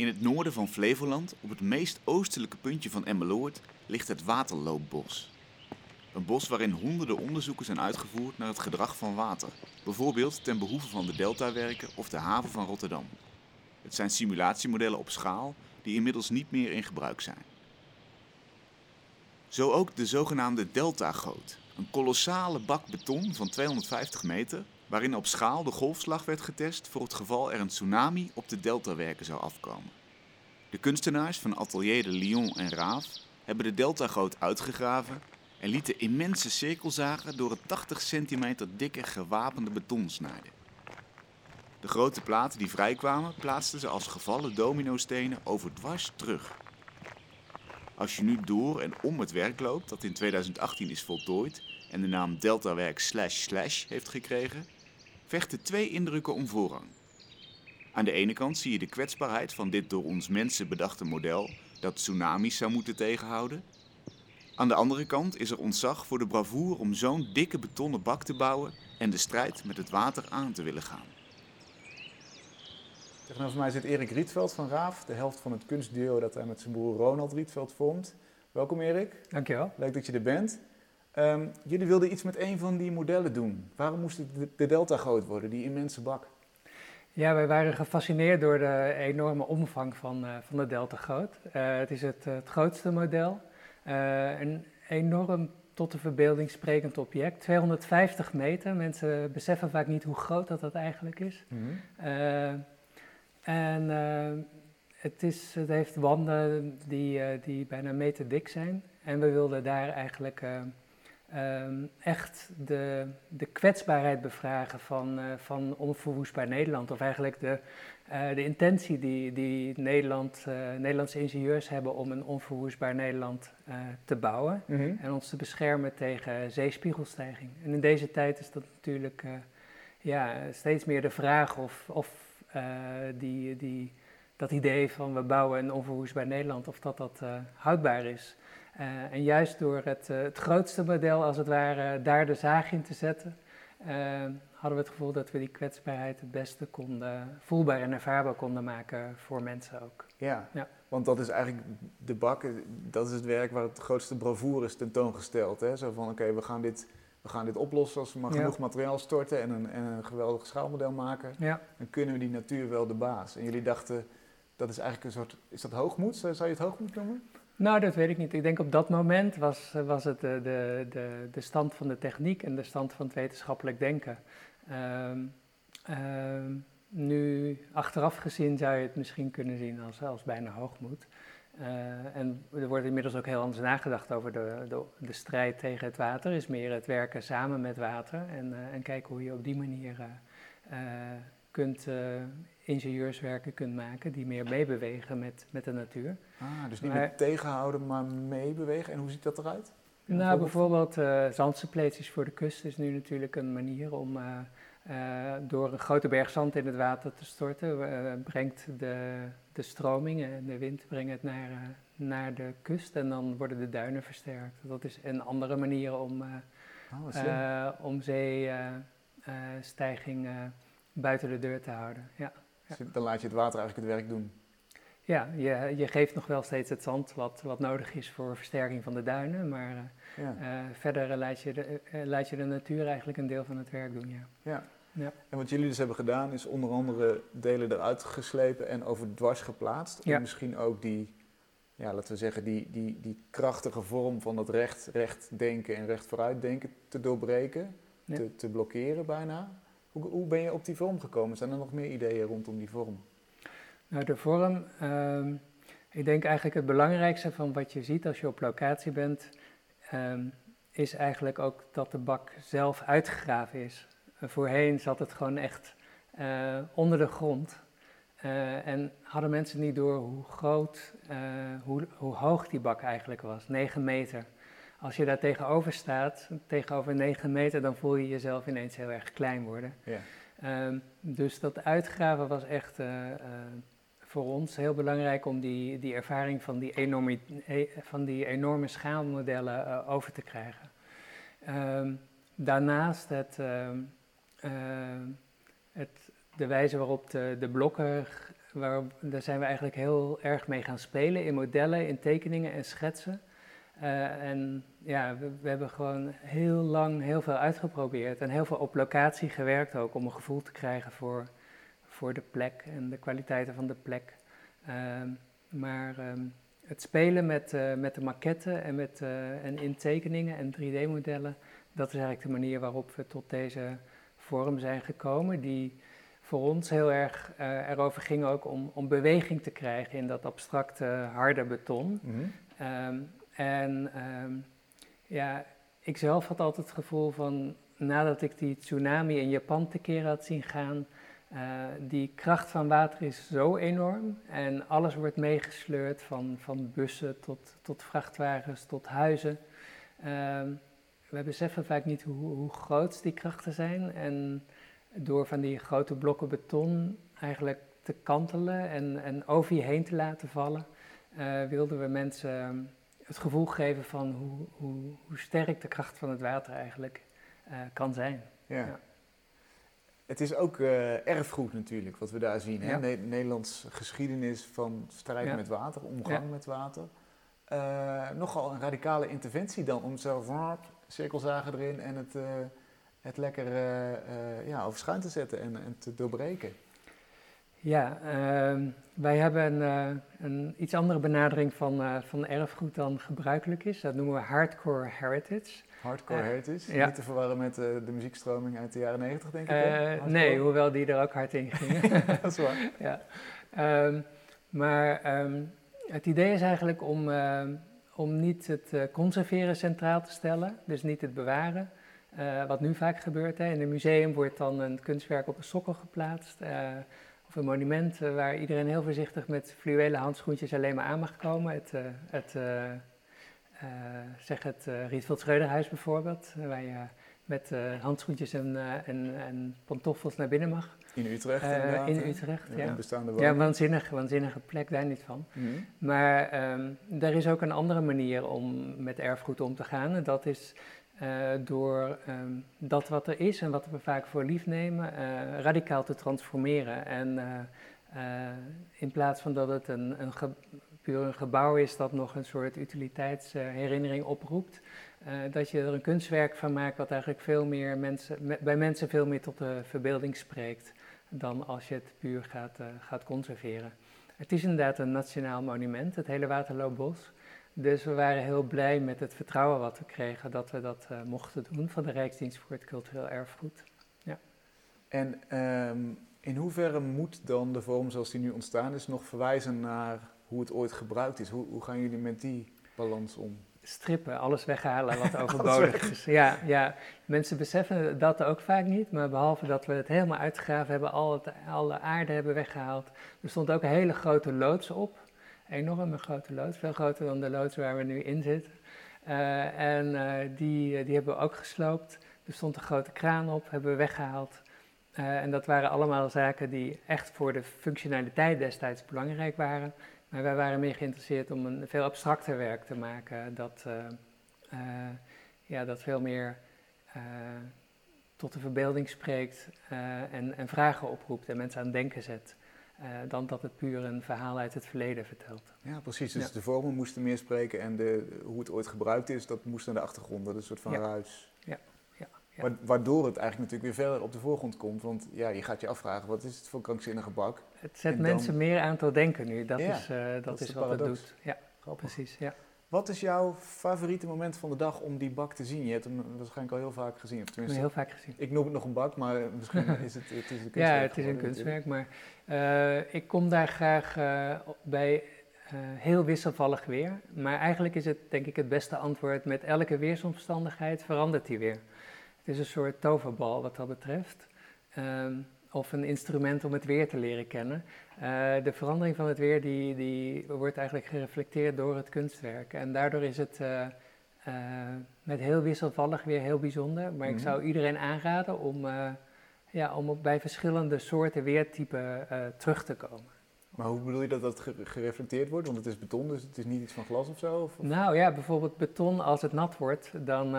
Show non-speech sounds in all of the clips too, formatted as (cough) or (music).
In het noorden van Flevoland, op het meest oostelijke puntje van Emmeloord, ligt het Waterloopbos. Een bos waarin honderden onderzoeken zijn uitgevoerd naar het gedrag van water. Bijvoorbeeld ten behoeve van de deltawerken of de haven van Rotterdam. Het zijn simulatiemodellen op schaal die inmiddels niet meer in gebruik zijn. Zo ook de zogenaamde deltagoot. Een kolossale bak beton van 250 meter, waarin op schaal de golfslag werd getest voor het geval er een tsunami op de deltawerken zou afkomen. De kunstenaars van Atelier de Lyon en Raaf hebben de deltagoot uitgegraven en lieten immense cirkelzagen door het 80 centimeter dikke gewapende beton snijden. De grote platen die vrijkwamen plaatsten ze als gevallen dominostenen overdwars terug. Als je nu door en om het werk loopt dat in 2018 is voltooid en de naam Deltawerk slash slash heeft gekregen, vechten twee indrukken om voorrang. Aan de ene kant zie je de kwetsbaarheid van dit door ons mensen bedachte model dat tsunamis zou moeten tegenhouden. Aan de andere kant is er ontzag voor de bravoure om zo'n dikke betonnen bak te bouwen en de strijd met het water aan te willen gaan. Tegenover mij zit Erik Rietveld van Raaf, de helft van het kunstduo dat hij met zijn broer Ronald Rietveld vormt. Welkom Erik. Dankjewel. Leuk dat je er bent. Ehm, jullie wilden iets met een van die modellen doen. Waarom moest het de, de Delta groot worden, die immense bak? Ja, wij waren gefascineerd door de enorme omvang van, uh, van de Delta Groot. Uh, het is het, het grootste model. Uh, een enorm tot de verbeelding sprekend object. 250 meter. Mensen beseffen vaak niet hoe groot dat, dat eigenlijk is. Mm -hmm. en het, is, het heeft wanden die, die bijna een meter dik zijn. En we wilden daar eigenlijk Um, echt de, de kwetsbaarheid bevragen van, uh, van onverwoestbaar Nederland. Of eigenlijk de, uh, de intentie die, die Nederland, uh, Nederlandse ingenieurs hebben om een onverwoestbaar Nederland te bouwen. Mm -hmm. En ons te beschermen tegen zeespiegelstijging. En in deze tijd is dat natuurlijk ja, steeds meer de vraag of, of die, die, dat idee van we bouwen een onverwoestbaar Nederland, of dat dat houdbaar is. Uh, en juist door het, uh, het, grootste model, als het ware, daar de zaag in te zetten, uh, hadden we het gevoel dat we die kwetsbaarheid het beste konden, voelbaar en ervaarbaar konden maken voor mensen ook. Ja, ja. want dat is eigenlijk de bak, dat is het werk waar het grootste bravoure is tentoongesteld. Hè? Zo van, oké, we gaan dit... We gaan dit oplossen als we maar genoeg materiaal storten en een, en een geweldig schaalmodel maken. Ja. Dan kunnen we die natuur wel de baas. En jullie dachten, dat is eigenlijk een soort, is dat hoogmoed? Zou je het hoogmoed noemen? Nou, dat weet ik niet. Ik denk op dat moment was, was het de, de, de, de stand van de techniek en de stand van het wetenschappelijk denken. Um, um, nu, achteraf gezien zou je het misschien kunnen zien als, als bijna hoogmoed. Uh, en er wordt inmiddels ook heel anders nagedacht over de, de, de, strijd tegen het water. Is meer het werken samen met water en, uh, en kijken hoe je op die manier uh, kunt ingenieurswerken kunt maken die meer meebewegen met, met de natuur. Ah, dus niet maar, meer tegenhouden, maar meebewegen. En hoe ziet dat eruit? Nou, bijvoorbeeld uh, voor de kust is nu natuurlijk een manier om uh, uh, door een grote berg zand in het water te storten, brengt de, de stroming en de wind brengt het naar, naar de kust en dan worden de duinen versterkt. Dat is een andere manier om, oh, om zeestijging buiten de deur te houden. Ja. Dan laat je het water eigenlijk het werk doen. Ja, je, je geeft nog wel steeds het zand wat, wat nodig is voor versterking van de duinen, maar uh, ja. uh, verder laat je, de, uh, laat je de natuur eigenlijk een deel van het werk doen, ja. ja. ja. En wat jullie dus hebben gedaan is onder andere delen eruit geslepen en over dwars geplaatst. Om misschien ook die, ja, laten we zeggen, die, die, die krachtige vorm van dat recht, recht denken en recht vooruit denken te doorbreken, te, te blokkeren bijna. Hoe, hoe ben je op die vorm gekomen? Zijn er nog meer ideeën rondom die vorm? Nou, de vorm, uh, ik denk eigenlijk het belangrijkste van wat je ziet als je op locatie bent, um, is eigenlijk ook dat de bak zelf uitgegraven is. Voorheen zat het gewoon echt uh, onder de grond. Uh, en hadden mensen niet door hoe groot, hoe, hoe hoog die bak eigenlijk was, 9 meter. Als je daar tegenover staat, tegenover 9 meter, dan voel je jezelf ineens heel erg klein worden. Ja. Um, dus dat uitgraven was echt uh, uh, voor ons heel belangrijk om die, die ervaring van die enorme, van die enorme schaalmodellen uh, over te krijgen. Um, daarnaast het, het, de wijze waarop de, de blokken, waar, daar zijn we eigenlijk heel erg mee gaan spelen in modellen, in tekeningen en schetsen. Uh, en ja, we, we, hebben gewoon heel lang heel veel uitgeprobeerd en heel veel op locatie gewerkt ook om een gevoel te krijgen voor, voor de plek en de kwaliteiten van de plek. Uh, maar um, het spelen met, uh, met de maquetten en, met, en in tekeningen en 3D-modellen, dat is eigenlijk de manier waarop we tot deze vorm zijn gekomen, die voor ons heel erg erover ging ook om, om beweging te krijgen in dat abstracte harde beton. Mm -hmm. um, en um, ja, ik zelf had altijd het gevoel van, nadat ik die tsunami in Japan tekeer had zien gaan, uh, die kracht van water is zo enorm en alles wordt meegesleurd, van, van bussen tot, tot vrachtwagens tot huizen. Um, we beseffen vaak niet hoe, hoe groot die krachten zijn en door van die grote blokken beton eigenlijk te kantelen en, en over je heen te laten vallen, uh, wilden we mensen het gevoel geven van hoe, hoe, hoe sterk de kracht van het water eigenlijk uh, kan zijn. Ja. ja. Het is ook uh, erfgoed natuurlijk, wat we daar zien. Hè? Ne Nederlands geschiedenis van strijd ja. met water, omgang ja. met water. Uh, nogal een radicale interventie dan om zelf cirkelzagen erin en het, het lekker ja, over schuin te zetten en, en te doorbreken. Ja, uh, wij hebben een, uh, een, iets andere benadering van, uh, van erfgoed dan gebruikelijk is. Dat noemen we hardcore heritage. Hardcore heritage? Ja. Niet te verwarren met de muziekstroming uit de jaren negentig, denk ik? nee, hoewel die er ook hard in gingen. (laughs) dat is waar. ja. Um, maar um, het idee is eigenlijk om, om niet het conserveren centraal te stellen, dus niet het bewaren. wat nu vaak gebeurt. Hè. In een museum wordt dan een kunstwerk op een sokkel geplaatst of een monument waar iedereen heel voorzichtig met fluwelen handschoentjes alleen maar aan mag komen. Het, uh, het, uh, zeg het Rietveld Schreuderhuis bijvoorbeeld, waar je met handschoentjes en, en, en, pantoffels naar binnen mag. In Utrecht In Utrecht, ja. ja. Bestaande ja, waanzinnige, waanzinnige plek, daar niet van. Mm -hmm. Maar um, er is ook een andere manier om met erfgoed om te gaan. En dat is uh, door um, dat wat er is en wat we vaak voor lief nemen, uh, radicaal te transformeren. En uh, in plaats van dat het een, een puur een gebouw is dat nog een soort utiliteitsherinnering oproept, dat je er een kunstwerk van maakt wat eigenlijk veel meer mensen, me, bij mensen veel meer tot de verbeelding spreekt dan als je het puur gaat, gaat conserveren. Het is inderdaad een nationaal monument, het hele Waterloopbos. Dus we waren heel blij met het vertrouwen wat we kregen dat we dat uh, mochten doen van de Rijksdienst voor het Cultureel Erfgoed. Ja. En um, in hoeverre moet dan de vorm zoals die nu ontstaan is nog verwijzen naar hoe het ooit gebruikt is? Hoe, hoe gaan jullie met die balans om? Strippen, alles weghalen wat (laughs) overbodig is. Ja, ja, mensen beseffen dat ook vaak niet, maar behalve dat we het helemaal uitgegraven hebben, al het, alle aarde hebben weggehaald. Er stond ook een hele grote loods op enorme grote loods, veel groter dan de loods waar we nu in zitten. Uh, en uh, die, die hebben we ook gesloopt. Er stond een grote kraan op, hebben we weggehaald. En dat waren allemaal zaken die echt voor de functionaliteit destijds belangrijk waren. Maar wij waren meer geïnteresseerd om een veel abstracter werk te maken. Dat, ja, dat veel meer tot de verbeelding spreekt en, en vragen oproept en mensen aan het denken zet. Uh, dan dat het puur een verhaal uit het verleden vertelt. Ja, precies. Dus ja. de vormen moesten meer spreken en de, hoe het ooit gebruikt is, dat moest naar de achtergrond. Dat is een soort van ja. ruis. Ja. ja. ja. Waardoor het eigenlijk natuurlijk weer verder op de voorgrond komt. Want ja, je gaat je afvragen, wat is het voor krankzinnige bak? Het zet en mensen dan... meer aan tot denken nu. Dat is, uh, dat, dat is, is wat paradox. het doet. Ja, Grappig. precies. Ja. Wat is jouw favoriete moment van de dag om die bak te zien? Je hebt hem waarschijnlijk al heel vaak gezien. Of tenminste, heel vaak gezien. Ik noem het nog een bak, maar misschien (laughs) is het, het is een kunstwerk. Ja, het is een kunstwerk, maar uh, ik kom daar graag uh, bij uh, heel wisselvallig weer. Maar eigenlijk is het denk ik het beste antwoord. Met elke weersomstandigheid verandert die weer. Het is een soort toverbal wat dat betreft. Um, of een instrument om het weer te leren kennen. Uh, de verandering van het weer die, die wordt eigenlijk gereflecteerd door het kunstwerk. En daardoor is het uh, uh, met heel wisselvallig weer heel bijzonder. Maar mm -hmm. ik zou iedereen aanraden om, ja, om op, bij verschillende soorten weertypen terug te komen. Maar hoe bedoel je dat dat gereflecteerd wordt? Want het is beton, dus het is niet iets van glas of zo? Of? Nou ja, bijvoorbeeld beton, als het nat wordt, dan,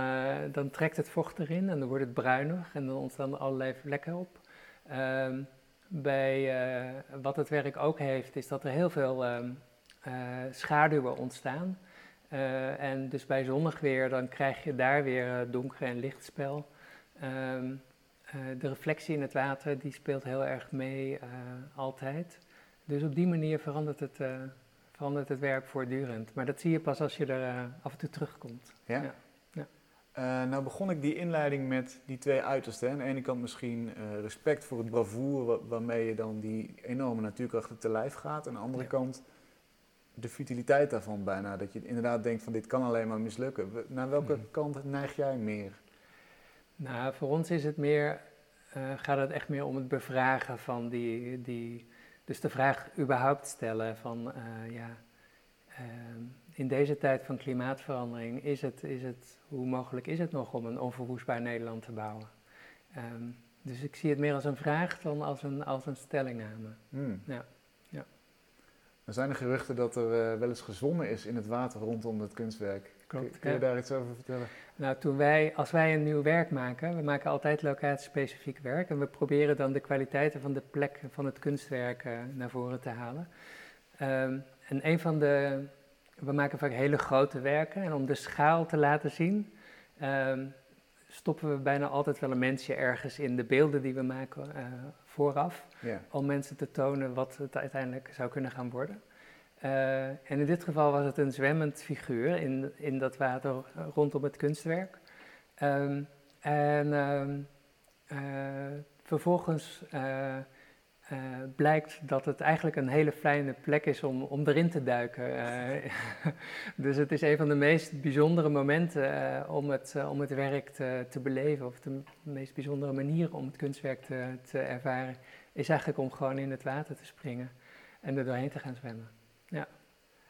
dan trekt het vocht erin en dan wordt het bruinig en dan ontstaan allerlei vlekken op. Um, bij wat het werk ook heeft, is dat er heel veel ehm, schaduwen ontstaan. en dus bij zonnig weer, dan krijg je daar weer donker en lichtspel. Ehm, de reflectie in het water, die speelt heel erg mee altijd. Dus op die manier verandert het, verandert het werk voortdurend. Maar dat zie je pas als je er af en toe terugkomt. Ja? ja. Uh, nou begon ik die inleiding met die twee uitersten. Aan de ene kant misschien uh, respect voor het bravoure waarmee je dan die enorme natuurkrachten te lijf gaat. Aan de andere kant de futiliteit daarvan bijna. Dat je inderdaad denkt van dit kan alleen maar mislukken. Naar welke mhm. kant neig jij meer? Nou, voor ons is het meer, uh, gaat het echt meer om het bevragen van die, die dus de vraag überhaupt stellen van ja Ehm, in deze tijd van klimaatverandering is het, is het, hoe mogelijk is het nog om een onverwoestbaar Nederland te bouwen? Ehm, dus ik zie het meer als een vraag dan als een, als een stellingname. Hmm. Ja. Ja. Er zijn er geruchten dat er uh, wel eens gezwommen is in het water rondom het kunstwerk. Klopt, kun, je daar iets over vertellen? Nou, toen wij, als wij een nieuw werk maken, we maken altijd locatiespecifiek werk en we proberen dan de kwaliteiten van de plek van het kunstwerk uh, naar voren te halen. Um, en een van de, we maken vaak hele grote werken en om de schaal te laten zien, ehm, stoppen we bijna altijd wel een mensje ergens in de beelden die we maken uh, vooraf, om mensen te tonen wat het uiteindelijk zou kunnen gaan worden. Uh, en in dit geval was het een zwemmend figuur in, in dat water rondom het kunstwerk. Um, en um, uh, vervolgens uh, blijkt dat het eigenlijk een hele fijne plek is om, om erin te duiken. Uh, (laughs) dus het is een van de meest bijzondere momenten uh, om, het, om het werk te, te, beleven, of de meest bijzondere manier om het kunstwerk te, te, ervaren, is eigenlijk om gewoon in het water te springen en er doorheen te gaan zwemmen. Ja.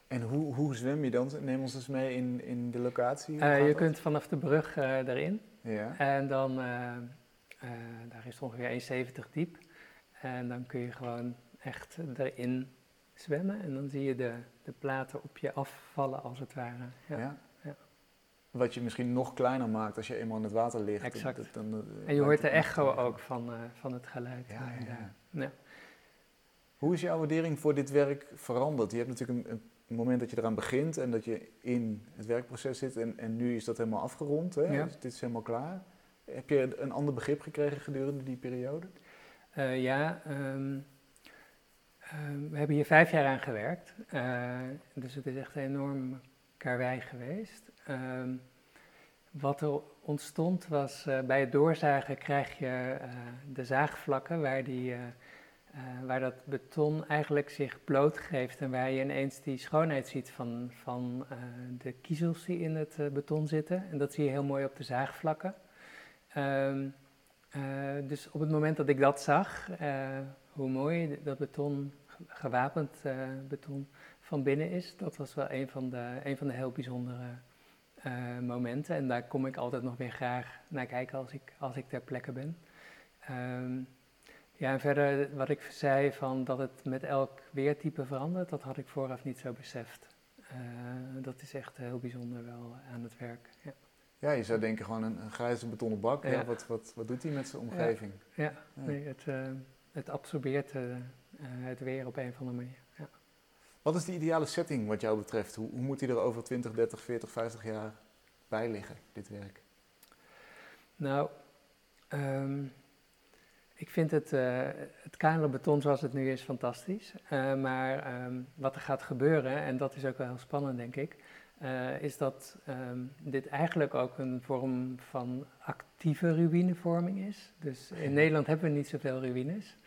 En hoe, hoe zwem je dan? Neem ons eens mee in, in de locatie. je kunt vanaf de brug erin ja. en dan, daar is het ongeveer 1,70 diep. En dan kun je gewoon echt erin zwemmen en dan zie je de, de platen op je afvallen als het ware. Ja. ja. Wat je misschien nog kleiner maakt als je eenmaal in het water ligt. Exact. Dan, en je hoort de echo ook van, uh, van het geluid. Ja, ja. Hoe is jouw waardering voor dit werk veranderd? Je hebt natuurlijk een, een, moment dat je eraan begint en dat je in het werkproces zit en, en nu is dat helemaal afgerond. Hè? Dus dit is helemaal klaar. Heb je een ander begrip gekregen gedurende die periode? Uh, ja, um, um, we hebben hier vijf jaar aan gewerkt. Uh, dus het is echt een enorm karwei geweest. Um, wat er ontstond was, uh, bij het doorzagen krijg je de zaagvlakken waar, die, waar dat beton eigenlijk zich blootgeeft en waar je ineens die schoonheid ziet van, van de kiezels die in het beton zitten. En dat zie je heel mooi op de zaagvlakken. Um, dus op het moment dat ik dat zag, uh, hoe mooi dat beton, gewapend uh, beton van binnen is, dat was wel een van de, een van de heel bijzondere momenten. En daar kom ik altijd nog weer graag naar kijken als ik, als ik ter plekke ben. Um, ja, en verder wat ik zei van dat het met elk weertype verandert, dat had ik vooraf niet zo beseft. dat is echt heel bijzonder wel aan het werk. Ja. Ja, je zou denken gewoon een, een grijze betonnen bak. Ja. wat, wat, wat doet hij met zijn omgeving? Ja, Nee, het, uh, het absorbeert uh, het weer op een of andere manier. Ja. Wat is de ideale setting wat jou betreft? Hoe, hoe moet hij er over 20, 30, 40, 50 jaar bij liggen, dit werk? Nou, um, ik vind het, uh, het kale beton zoals het nu is fantastisch. maar um, wat er gaat gebeuren, en dat is ook wel heel spannend denk ik, uh, is dat um, dit eigenlijk ook een vorm van actieve ruïnevorming is. Dus in Nederland hebben we niet zoveel ruïnes.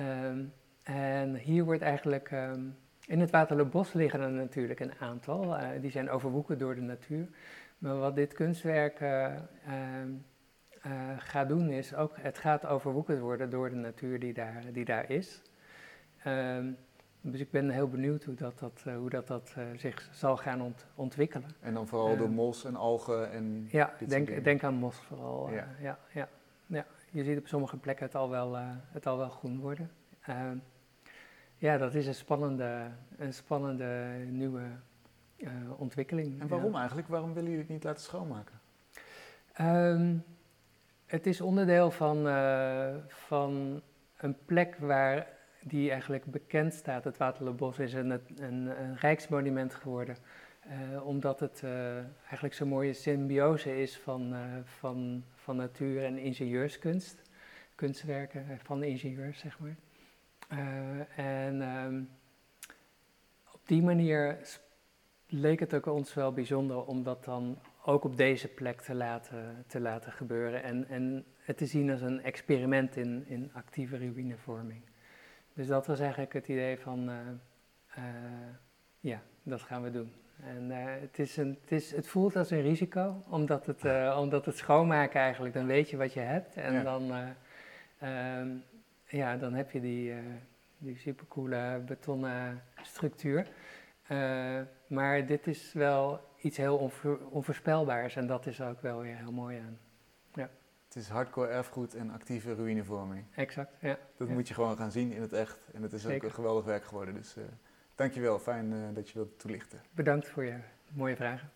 Um, en hier wordt eigenlijk, um, in het Waterloopbos liggen er natuurlijk een aantal, uh, die zijn overwoekerd door de natuur. Maar wat dit kunstwerk uh, gaat doen is ook, het gaat overwoekerd worden door de natuur die daar, die daar is. Dus ik ben heel benieuwd hoe dat, dat, uh, hoe dat, dat uh, zich zal gaan ont ontwikkelen. En dan vooral door ehm, mos en algen en Ja, denk, denk aan mos vooral. Ja. Ja, ja, ja. Je ziet op sommige plekken het al wel, het al wel groen worden. Ehm, ja, dat is een spannende, een spannende nieuwe ontwikkeling. En waarom eigenlijk? Waarom willen jullie het niet laten schoonmaken? Um, het is onderdeel van, van een plek waar die eigenlijk bekend staat. Het Waterloopbos is een, een, een rijksmonument geworden. Uh, omdat het uh, eigenlijk zo'n mooie symbiose is van, uh, van, van natuur en ingenieurskunst. Kunstwerken van ingenieurs, zeg maar. en um, op die manier leek het ook ons wel bijzonder om dat dan ook op deze plek te laten, te laten gebeuren. En, en het te zien als een experiment in, in actieve ruïnevorming. Dus dat was eigenlijk het idee van, ja, dat gaan we doen. En uh, het, is een, het, is, het voelt als een risico, omdat het, omdat het schoonmaken eigenlijk, dan weet je wat je hebt. En ja. dan, um, ja, dan heb je die, die supercoole betonnen structuur. maar dit is wel iets heel onvoor, onvoorspelbaars en dat is ook wel weer heel mooi aan. Ja. Is hardcore erfgoed en actieve ruïnevorming. Exact, ja. Dat ja. moet je gewoon gaan zien in het echt. En het is Zeker. ook een geweldig werk geworden. Dus Dankjewel, fijn uh, dat je wilt toelichten. Bedankt voor je mooie vragen.